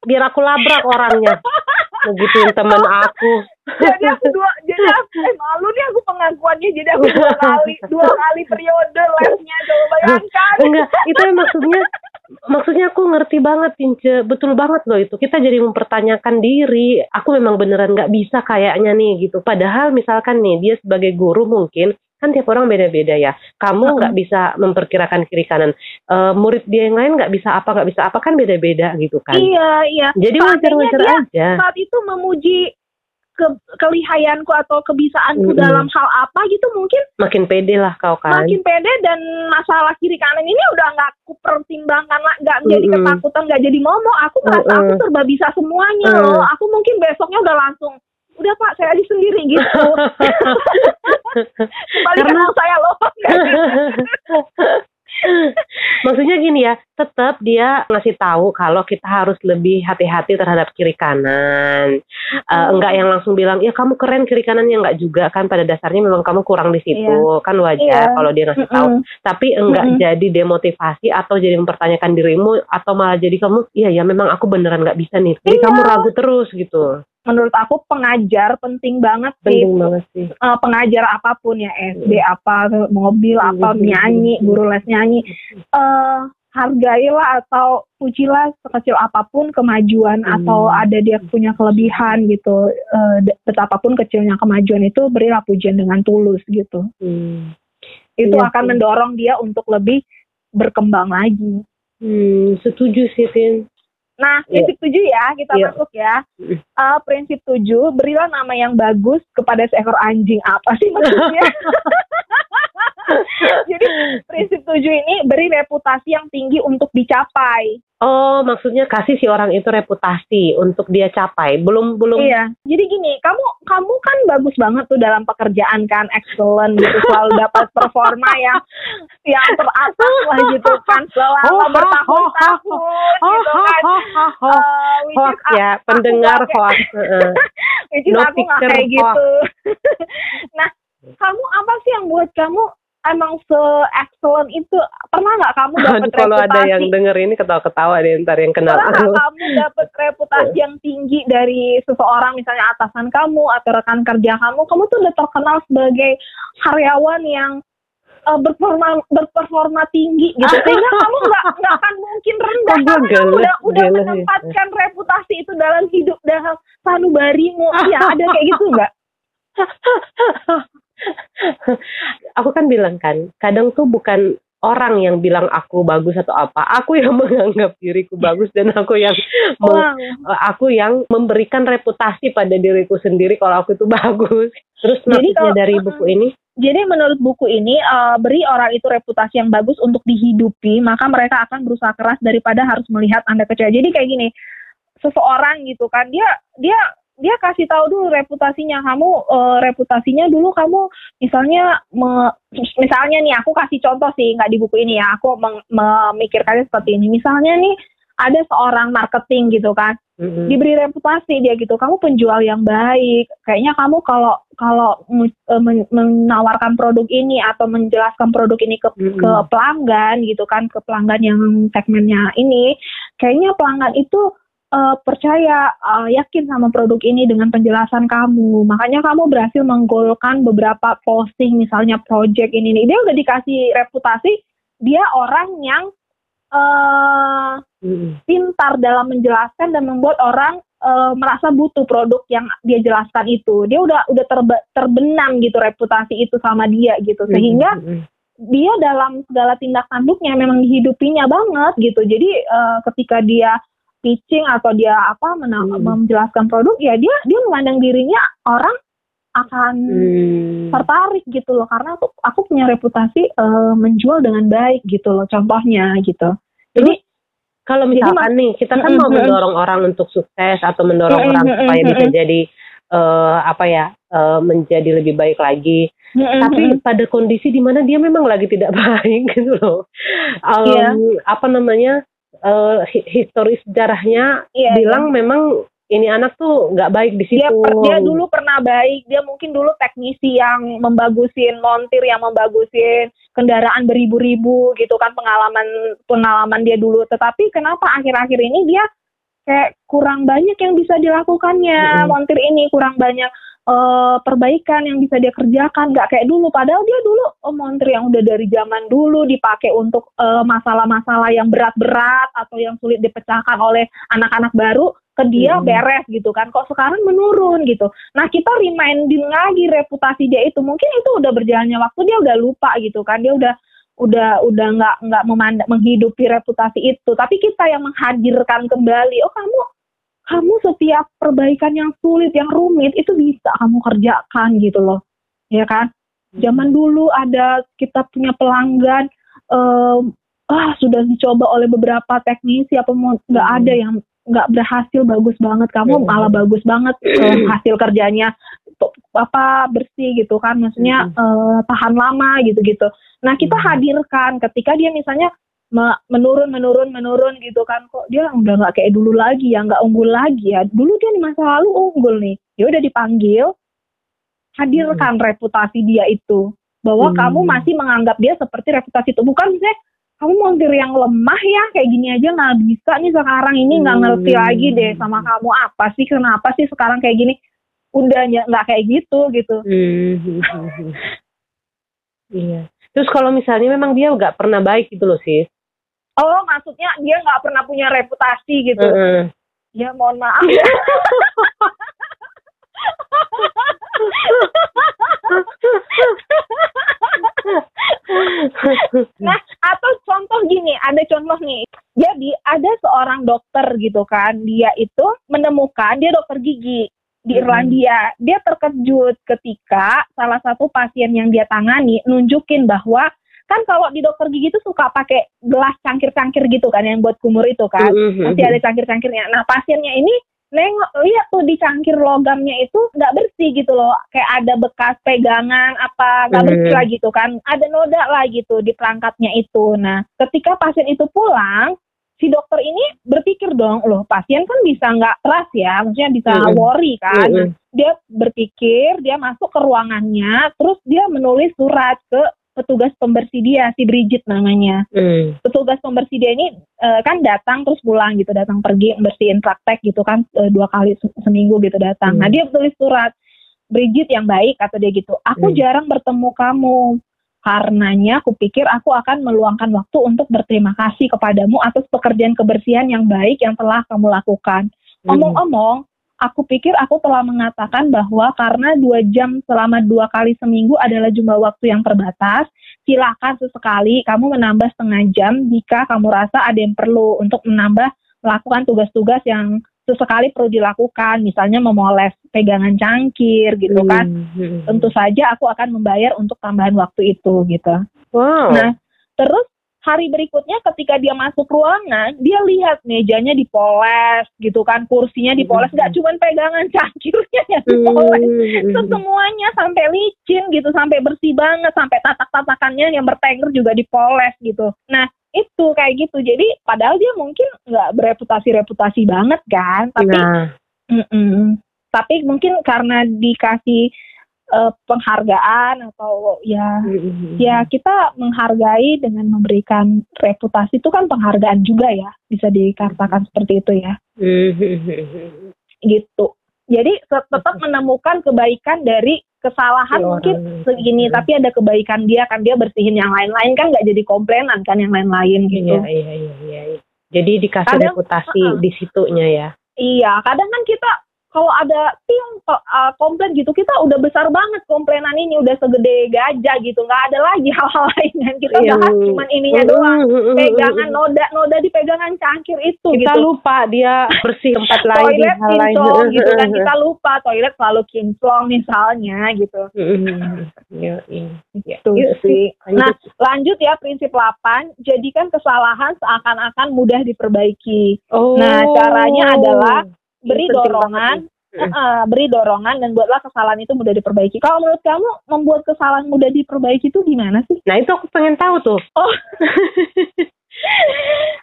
Biar aku labrak orangnya begituin temen aku. Jadi aku dua jadi aku eh, malu nih aku pengakuannya. Jadi aku dua kali dua kali periode lesnya coba bayangkan. Enggak itu yang maksudnya maksudnya aku ngerti banget Tince betul banget loh itu. Kita jadi mempertanyakan diri. Aku memang beneran nggak bisa kayaknya nih gitu. Padahal misalkan nih dia sebagai guru mungkin kan tiap orang beda-beda ya. Kamu nggak bisa memperkirakan kiri kanan. Uh, murid dia yang lain nggak bisa apa nggak bisa apa kan beda-beda gitu kan. Iya iya. Jadi wajar-wajar aja. Saat itu memuji ke kelihayanku atau kebisaanku mm -hmm. dalam hal apa gitu mungkin makin pede lah kau kan makin pede dan masalah kiri kanan ini udah nggak aku pertimbangkan lah nggak mm -hmm. jadi ketakutan nggak jadi momok aku merasa mm -hmm. aku serba bisa semuanya mm -hmm. loh aku mungkin besoknya udah langsung udah pak saya aja sendiri gitu karena saya loh Maksudnya gini ya, tetap dia ngasih tahu kalau kita harus lebih hati-hati terhadap kiri kanan. Uh, enggak yang langsung bilang, ya kamu keren kiri kanannya enggak juga kan pada dasarnya memang kamu kurang di situ iya. kan wajar iya. kalau dia ngasih tahu. Mm -mm. Tapi enggak mm -mm. jadi demotivasi atau jadi mempertanyakan dirimu atau malah jadi kamu, iya ya memang aku beneran nggak bisa nih. Jadi iya. kamu ragu terus gitu menurut aku pengajar penting banget sih. Penting banget sih. Uh, pengajar apa pun ya SD hmm. apa mobil hmm. apa nyanyi guru les nyanyi uh, hargailah atau pujilah sekecil apa pun kemajuan hmm. atau ada dia punya kelebihan gitu uh, betapapun kecilnya kemajuan itu berilah pujian dengan tulus gitu. Hmm. Itu iya, akan mendorong dia untuk lebih berkembang lagi. Hmm, setuju sih, Tin. Nah, iya. prinsip tujuh ya, kita yeah. masuk ya. Uh, prinsip tujuh, berilah nama yang bagus kepada seekor anjing. Apa sih maksudnya? Jadi prinsip tujuh ini beri reputasi yang tinggi untuk dicapai. Oh, maksudnya kasih si orang itu reputasi untuk dia capai. Belum belum. Iya. Jadi gini, kamu kamu kan bagus banget tuh dalam pekerjaan kan, excellent gitu, selalu dapat performa yang yang teratas lah gitu kan selama oh, bertahun-tahun oh, gitu kan. Oh, uh, hoax ya, pendengar hoax. which is aku nggak kayak gitu. nah, kamu apa sih yang buat kamu emang se excellent itu pernah nggak kamu dapat kalau ada yang denger ini ketawa-ketawa deh ntar yang kenal pernah gak kamu dapat reputasi yang tinggi dari seseorang misalnya atasan kamu atau rekan kerja kamu? Kamu tuh udah terkenal sebagai karyawan yang uh, berperforma berperforma tinggi gitu. Sehingga kamu nggak nggak akan mungkin rendah oh, karena kamu udah udah ya. menempatkan reputasi itu dalam hidup dalam sanubarimu. Ya ada kayak gitu nggak aku kan bilang kan, kadang tuh bukan orang yang bilang aku bagus atau apa, aku yang menganggap diriku bagus dan aku yang wow. aku yang memberikan reputasi pada diriku sendiri kalau aku itu bagus. Terus kalau, dari buku ini? Jadi menurut buku ini uh, beri orang itu reputasi yang bagus untuk dihidupi, maka mereka akan berusaha keras daripada harus melihat anda kecewa. Jadi kayak gini, seseorang gitu kan dia dia dia kasih tahu dulu reputasinya. Kamu uh, reputasinya dulu kamu misalnya me, misalnya nih aku kasih contoh sih nggak di buku ini ya. Aku memikirkannya seperti ini. Misalnya nih ada seorang marketing gitu kan. Mm-hmm. diberi reputasi dia gitu. Kamu penjual yang baik. Kayaknya kamu kalau kalau uh, menawarkan produk ini atau menjelaskan produk ini ke mm-hmm. ke pelanggan gitu kan ke pelanggan yang segmennya ini kayaknya pelanggan itu uh, percaya, uh, yakin sama produk ini dengan penjelasan kamu. Makanya kamu berhasil menggolkan beberapa posting, misalnya project ini nih. Dia udah dikasih reputasi, dia orang yang uh, hmm. pintar dalam menjelaskan dan membuat orang uh, merasa butuh produk yang dia jelaskan itu. Dia udah udah terbe terbenam gitu reputasi itu sama dia gitu, sehingga hmm. dia dalam segala tindak tanduknya memang dihidupinya banget gitu. Jadi uh, ketika dia pitching atau dia apa hmm. menjelaskan produk ya dia dia memandang dirinya orang akan hmm. tertarik gitu loh karena aku aku punya reputasi uh, menjual dengan baik gitu loh contohnya gitu jadi kalau misalkan jadi, nih kita kan mau mendorong orang untuk sukses atau mendorong orang supaya bisa jadi uh, apa ya uh, menjadi lebih baik lagi. Mm-hmm. Tapi pada kondisi di mana dia memang lagi tidak baik gitu loh. Um, yeah. Apa namanya uh, historis sejarahnya yeah, bilang yeah. memang ini anak tuh nggak baik di situ. Dia, dia dulu pernah baik, dia mungkin dulu teknisi yang membagusin montir, yang membagusin kendaraan beribu-ribu gitu kan pengalaman pengalaman dia dulu. Tetapi kenapa akhir-akhir ini dia kayak kurang banyak yang bisa dilakukannya, hmm. montir ini kurang banyak uh, perbaikan yang bisa dia kerjakan nggak kayak dulu. Padahal dia dulu oh, montir yang udah dari zaman dulu dipakai untuk eh, masalah-masalah yang berat-berat atau yang sulit dipecahkan oleh anak-anak baru ke dia hmm. beres gitu kan. Kok sekarang menurun gitu. Nah kita reminding lagi reputasi dia itu. Mungkin itu udah berjalannya waktu dia udah lupa gitu kan. Dia udah udah udah nggak nggak memandang menghidupi reputasi itu. Tapi kita yang menghadirkan kembali oh kamu kamu setiap perbaikan yang sulit, yang rumit itu bisa kamu kerjakan gitu loh, ya kan? Hmm. Zaman dulu ada kita punya pelanggan, um, ah sudah dicoba oleh beberapa teknisi apa nggak hmm. ada yang nggak berhasil bagus banget, kamu hmm. malah bagus banget um, hasil kerjanya apa bersih gitu kan, maksudnya uh, tahan lama gitu-gitu. Nah kita hadirkan ketika dia misalnya menurun menurun menurun gitu kan. Kok dia udah nggak kayak dulu lagi ya nggak unggul lagi ya. Dulu dia di masa lalu unggul nih. Ya udah dipanggil. Hadirkan hmm. reputasi dia itu. Bahwa hmm. kamu masih menganggap dia seperti reputasi itu. Bukan misalnya kamu montir yang lemah ya kayak gini aja nggak bisa nih sekarang. Ini nggak hmm. ngerti lagi deh sama kamu. Apa sih kenapa sih sekarang kayak gini? Udah nggak kayak gitu gitu. Hmm. iya. Terus kalau misalnya memang dia nggak pernah baik gitu loh sih Oh, maksudnya dia nggak pernah punya reputasi gitu. Uh -uh. Ya, mohon maaf. nah, atau contoh gini, ada contoh nih. Jadi ada seorang dokter gitu kan, dia itu menemukan dia dokter gigi di Irlandia. Dia terkejut ketika salah satu pasien yang dia tangani nunjukin bahwa kan kalau di dokter gigi itu suka pakai gelas cangkir-cangkir gitu kan yang buat kumur itu kan mm-hmm. masih ada cangkir-cangkirnya nah pasiennya ini nengok lihat tuh di cangkir logamnya itu nggak bersih gitu loh kayak ada bekas pegangan apa nggak bersih mm-hmm. lah gitu kan ada noda lah gitu di perangkatnya itu nah ketika pasien itu pulang si dokter ini berpikir dong loh pasien kan bisa nggak trust ya maksudnya bisa mm-hmm. worry kan mm-hmm. dia berpikir dia masuk ke ruangannya terus dia menulis surat ke petugas pembersih dia si Bridget namanya. Hmm. Petugas pembersih dia ini uh, kan datang terus pulang gitu, datang pergi bersihin praktek gitu kan uh, dua kali se seminggu gitu datang. Hmm. Nah dia tulis surat Bridget yang baik kata dia gitu. Aku hmm. jarang bertemu kamu. Karenanya aku pikir aku akan meluangkan waktu untuk berterima kasih kepadamu atas pekerjaan kebersihan yang baik yang telah kamu lakukan. Hmm. Omong-omong, aku pikir aku telah mengatakan bahwa karena dua jam selama dua kali seminggu adalah jumlah waktu yang terbatas, silakan sesekali kamu menambah setengah jam jika kamu rasa ada yang perlu untuk menambah melakukan tugas-tugas yang sesekali perlu dilakukan, misalnya memoles pegangan cangkir gitu kan. Hmm, hmm. Tentu saja aku akan membayar untuk tambahan waktu itu gitu. Wow. Nah, terus hari berikutnya ketika dia masuk ruangan dia lihat mejanya dipoles gitu kan kursinya dipoles. Nggak cuma pegangan cangkirnya yang dipoles. Semuanya sampai licin gitu sampai bersih banget sampai tatak-tatakannya yang bertengger juga dipoles gitu. Nah itu kayak gitu. Jadi padahal dia mungkin nggak bereputasi reputasi banget kan tapi nah. mm -mm. tapi mungkin karena dikasih uh, penghargaan atau ya mm-hmm. ya kita menghargai dengan memberikan reputasi itu kan penghargaan juga ya bisa dikatakan seperti itu ya mm-hmm. gitu jadi tetap menemukan kebaikan dari kesalahan mungkin segini mm-hmm. tapi ada kebaikan dia kan dia bersihin yang lain-lain kan nggak jadi komplainan kan yang lain-lain gitu iya iya iya, iya. jadi dikasih kadang, reputasi uh, di situnya ya iya kadang kan kita kalau ada tim uh, komplain gitu kita udah besar banget komplainan ini udah segede gajah gitu. Nggak ada lagi hal-hal lain yang kita yeah. bahas cuman ininya doang. Pegangan noda noda di pegangan cangkir itu kita gitu. lupa dia bersih tempat lain toilet hal kinclong gitu kan kita lupa. Toilet selalu kinclong misalnya gitu. Iya, iya. itu sih. nah lanjut ya prinsip 8 jadikan kesalahan seakan-akan mudah diperbaiki. Oh. nah caranya adalah beri dorongan uh, beri dorongan dan buatlah kesalahan itu mudah diperbaiki. Kalau menurut kamu membuat kesalahan mudah diperbaiki itu gimana sih? Nah itu aku pengen tahu tuh. Oh.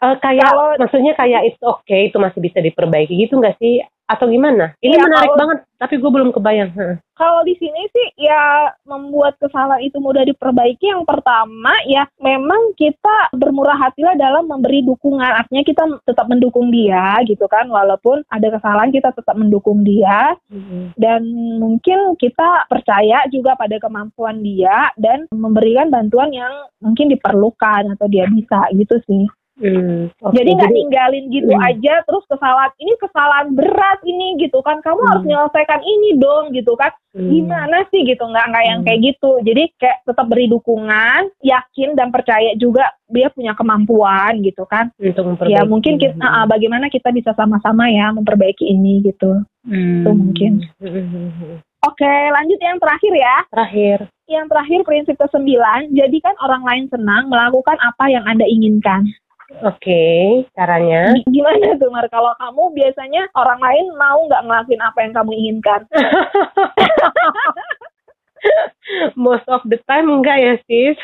uh, kayak Kalau, maksudnya kayak itu oke okay, itu masih bisa diperbaiki gitu nggak sih? Atau gimana? Ini ya, menarik kalau, banget, tapi gue belum kebayang. Kalau di sini sih ya membuat kesalahan itu mudah diperbaiki. Yang pertama ya memang kita bermurah hatilah dalam memberi dukungan. Artinya kita tetap mendukung dia gitu kan, walaupun ada kesalahan kita tetap mendukung dia. Hmm. Dan mungkin kita percaya juga pada kemampuan dia dan memberikan bantuan yang mungkin diperlukan atau dia bisa gitu sih. Hmm, okay. Jadi nggak ninggalin gitu hmm. aja terus kesalahan ini kesalahan berat ini gitu kan kamu hmm. harus menyelesaikan ini dong gitu kan hmm. gimana sih gitu nggak nggak yang hmm. kayak gitu jadi kayak tetap beri dukungan yakin dan percaya juga dia punya kemampuan gitu kan untuk ya mungkin kita uh, bagaimana kita bisa sama-sama ya memperbaiki ini gitu hmm. itu mungkin hmm. Oke, lanjut yang terakhir ya. Terakhir. Yang terakhir prinsip ke-9, jadikan orang lain senang melakukan apa yang Anda inginkan. Oke, okay, caranya? Gimana tuh Mar? Kalau kamu biasanya orang lain mau nggak ngelakuin apa yang kamu inginkan? Most of the time enggak ya sis.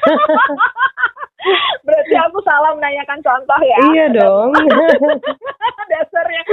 Berarti aku salah menanyakan contoh ya? Iya dong. Dasarnya.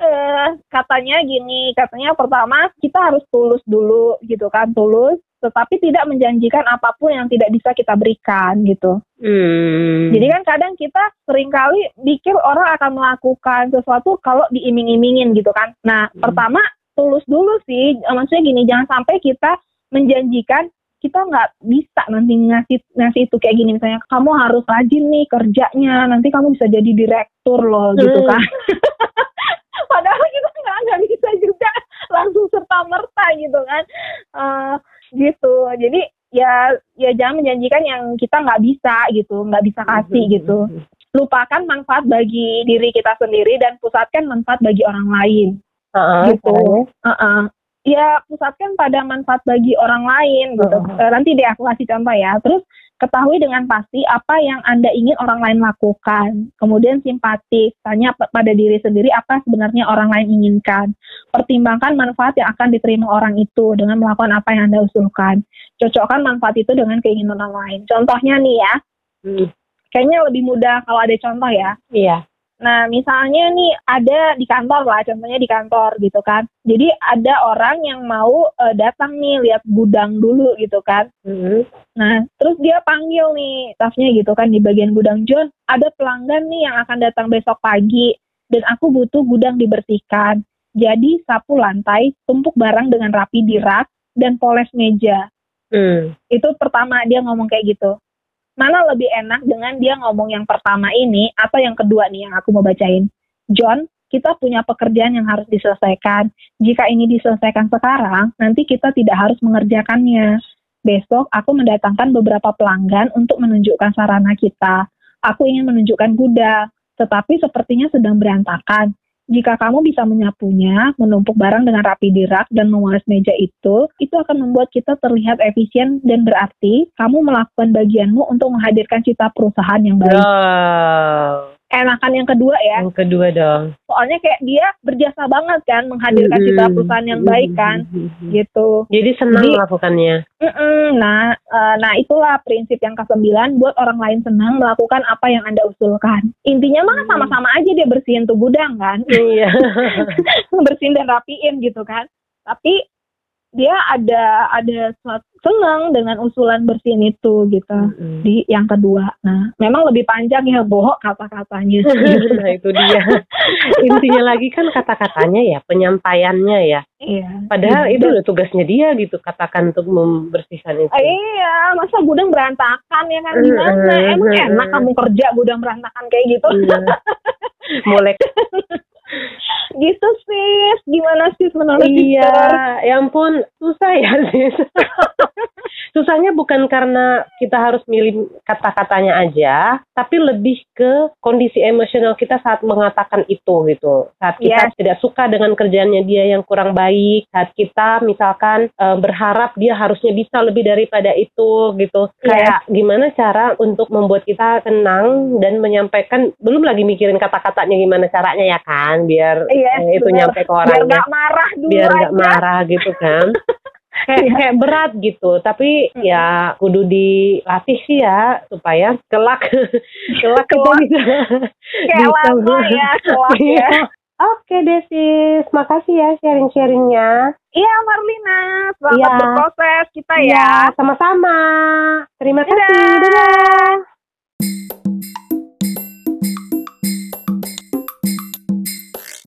uh, katanya gini, katanya pertama kita harus tulus dulu gitu kan, tulus tetapi tidak menjanjikan apa pun yang tidak bisa kita berikan gitu. Hmm. Jadi kan kadang kita sering kali pikir orang akan melakukan sesuatu kalau diiming-imingin gitu kan. Nah, hmm. pertama tulus dulu sih, maksudnya gini, jangan sampai kita menjanjikan kita nggak bisa nanti ngasih ngasih itu kayak gini misalnya kamu harus rajin nih kerjanya nanti kamu bisa jadi direktur loh gitu hmm. gitu kan padahal kita nggak nggak bisa juga langsung serta merta gitu kan uh, gitu. Jadi ya ya jangan menjanjikan yang kita nggak bisa gitu nggak bisa kasih mm-hmm. gitu. Lupakan manfaat bagi diri kita sendiri dan pusatkan manfaat bagi orang lain. Uh-uh, gitu. uh-uh. Ya pusatkan pada manfaat bagi orang lain gitu uh-huh. nanti deh aku kasih contoh ya terus Ketahui dengan pasti apa yang Anda ingin orang lain lakukan. Kemudian simpatik, tanya pada diri sendiri apa sebenarnya orang lain inginkan. Pertimbangkan manfaat yang akan diterima orang itu dengan melakukan apa yang Anda usulkan. Cocokkan manfaat itu dengan keinginan orang lain. Contohnya nih ya, hmm. kayaknya lebih mudah kalau ada contoh ya. Iya. Nah, misalnya nih ada di kantor lah, contohnya di kantor gitu kan. Jadi ada orang yang mau uh, datang nih lihat gudang dulu gitu kan. Mm-hmm. Nah, terus dia panggil nih staffnya gitu kan di bagian gudang John, ada pelanggan nih yang akan datang besok pagi dan aku butuh gudang dibersihkan. Jadi sapu lantai, tumpuk barang dengan rapi di rak dan poles meja. Mm. Itu pertama dia ngomong kayak gitu mana lebih enak dengan dia ngomong yang pertama ini atau yang kedua nih yang aku mau bacain. John, kita punya pekerjaan yang harus diselesaikan. Jika ini diselesaikan sekarang, nanti kita tidak harus mengerjakannya. Besok aku mendatangkan beberapa pelanggan untuk menunjukkan sarana kita. Aku ingin menunjukkan gudang, tetapi sepertinya sedang berantakan. Jika kamu bisa menyapunya, menumpuk barang dengan rapi di rak, dan memoles meja itu, itu akan membuat kita terlihat efisien dan berarti kamu melakukan bagianmu untuk menghadirkan cita perusahaan yang baik. Wow enakan yang kedua ya. Yang kedua dong. Soalnya kayak dia berjasa banget kan menghadirkan mm -hmm. citra perusahaan yang baik kan, mm -hmm. gitu. Jadi senang Jadi, melakukannya. Mm -mm, nah, uh, nah itulah prinsip yang kesembilan buat orang lain senang melakukan apa yang anda usulkan. Intinya mah sama-sama aja dia bersihin tuh gudang kan. Iya. bersihin dan rapiin gitu kan. Tapi dia ada ada senang dengan usulan bersin itu gitu mm-hmm. di yang kedua. Nah, memang lebih panjang ya bohong kata-katanya. nah itu dia. Intinya lagi kan kata-katanya ya, penyampaiannya ya. Iya. Padahal itu udah tugasnya dia gitu katakan untuk membersihkan itu. Iya, masa gudang berantakan ya kan gimana? Mm-hmm. Emang enak kamu kerja gudang berantakan kayak gitu. Iya. Mulai gitu sis gimana sih menurut iya ya ampun susah ya sis susahnya bukan karena kita harus milih kata-katanya aja, tapi lebih ke kondisi emosional kita saat mengatakan itu gitu. Saat kita yes. tidak suka dengan kerjaannya dia yang kurang baik, saat kita misalkan e, berharap dia harusnya bisa lebih daripada itu gitu. Yes. Kayak gimana cara untuk membuat kita tenang dan menyampaikan belum lagi mikirin kata-katanya gimana caranya ya kan biar eh, itu bener. nyampe ke orangnya. Biar gak marah dulu Biar gak marah gitu kan. kayak yeah. kayak berat gitu tapi hmm. ya kudu dilatih sih ya supaya kelak kelak kita bisa kayak bisa ya kelak ya iya. Oke Desis, makasih ya sharing-sharingnya. Iya Marlina, selamat ya. berproses kita ya. Iya, sama-sama. Terima Dadah. kasih. Dadah.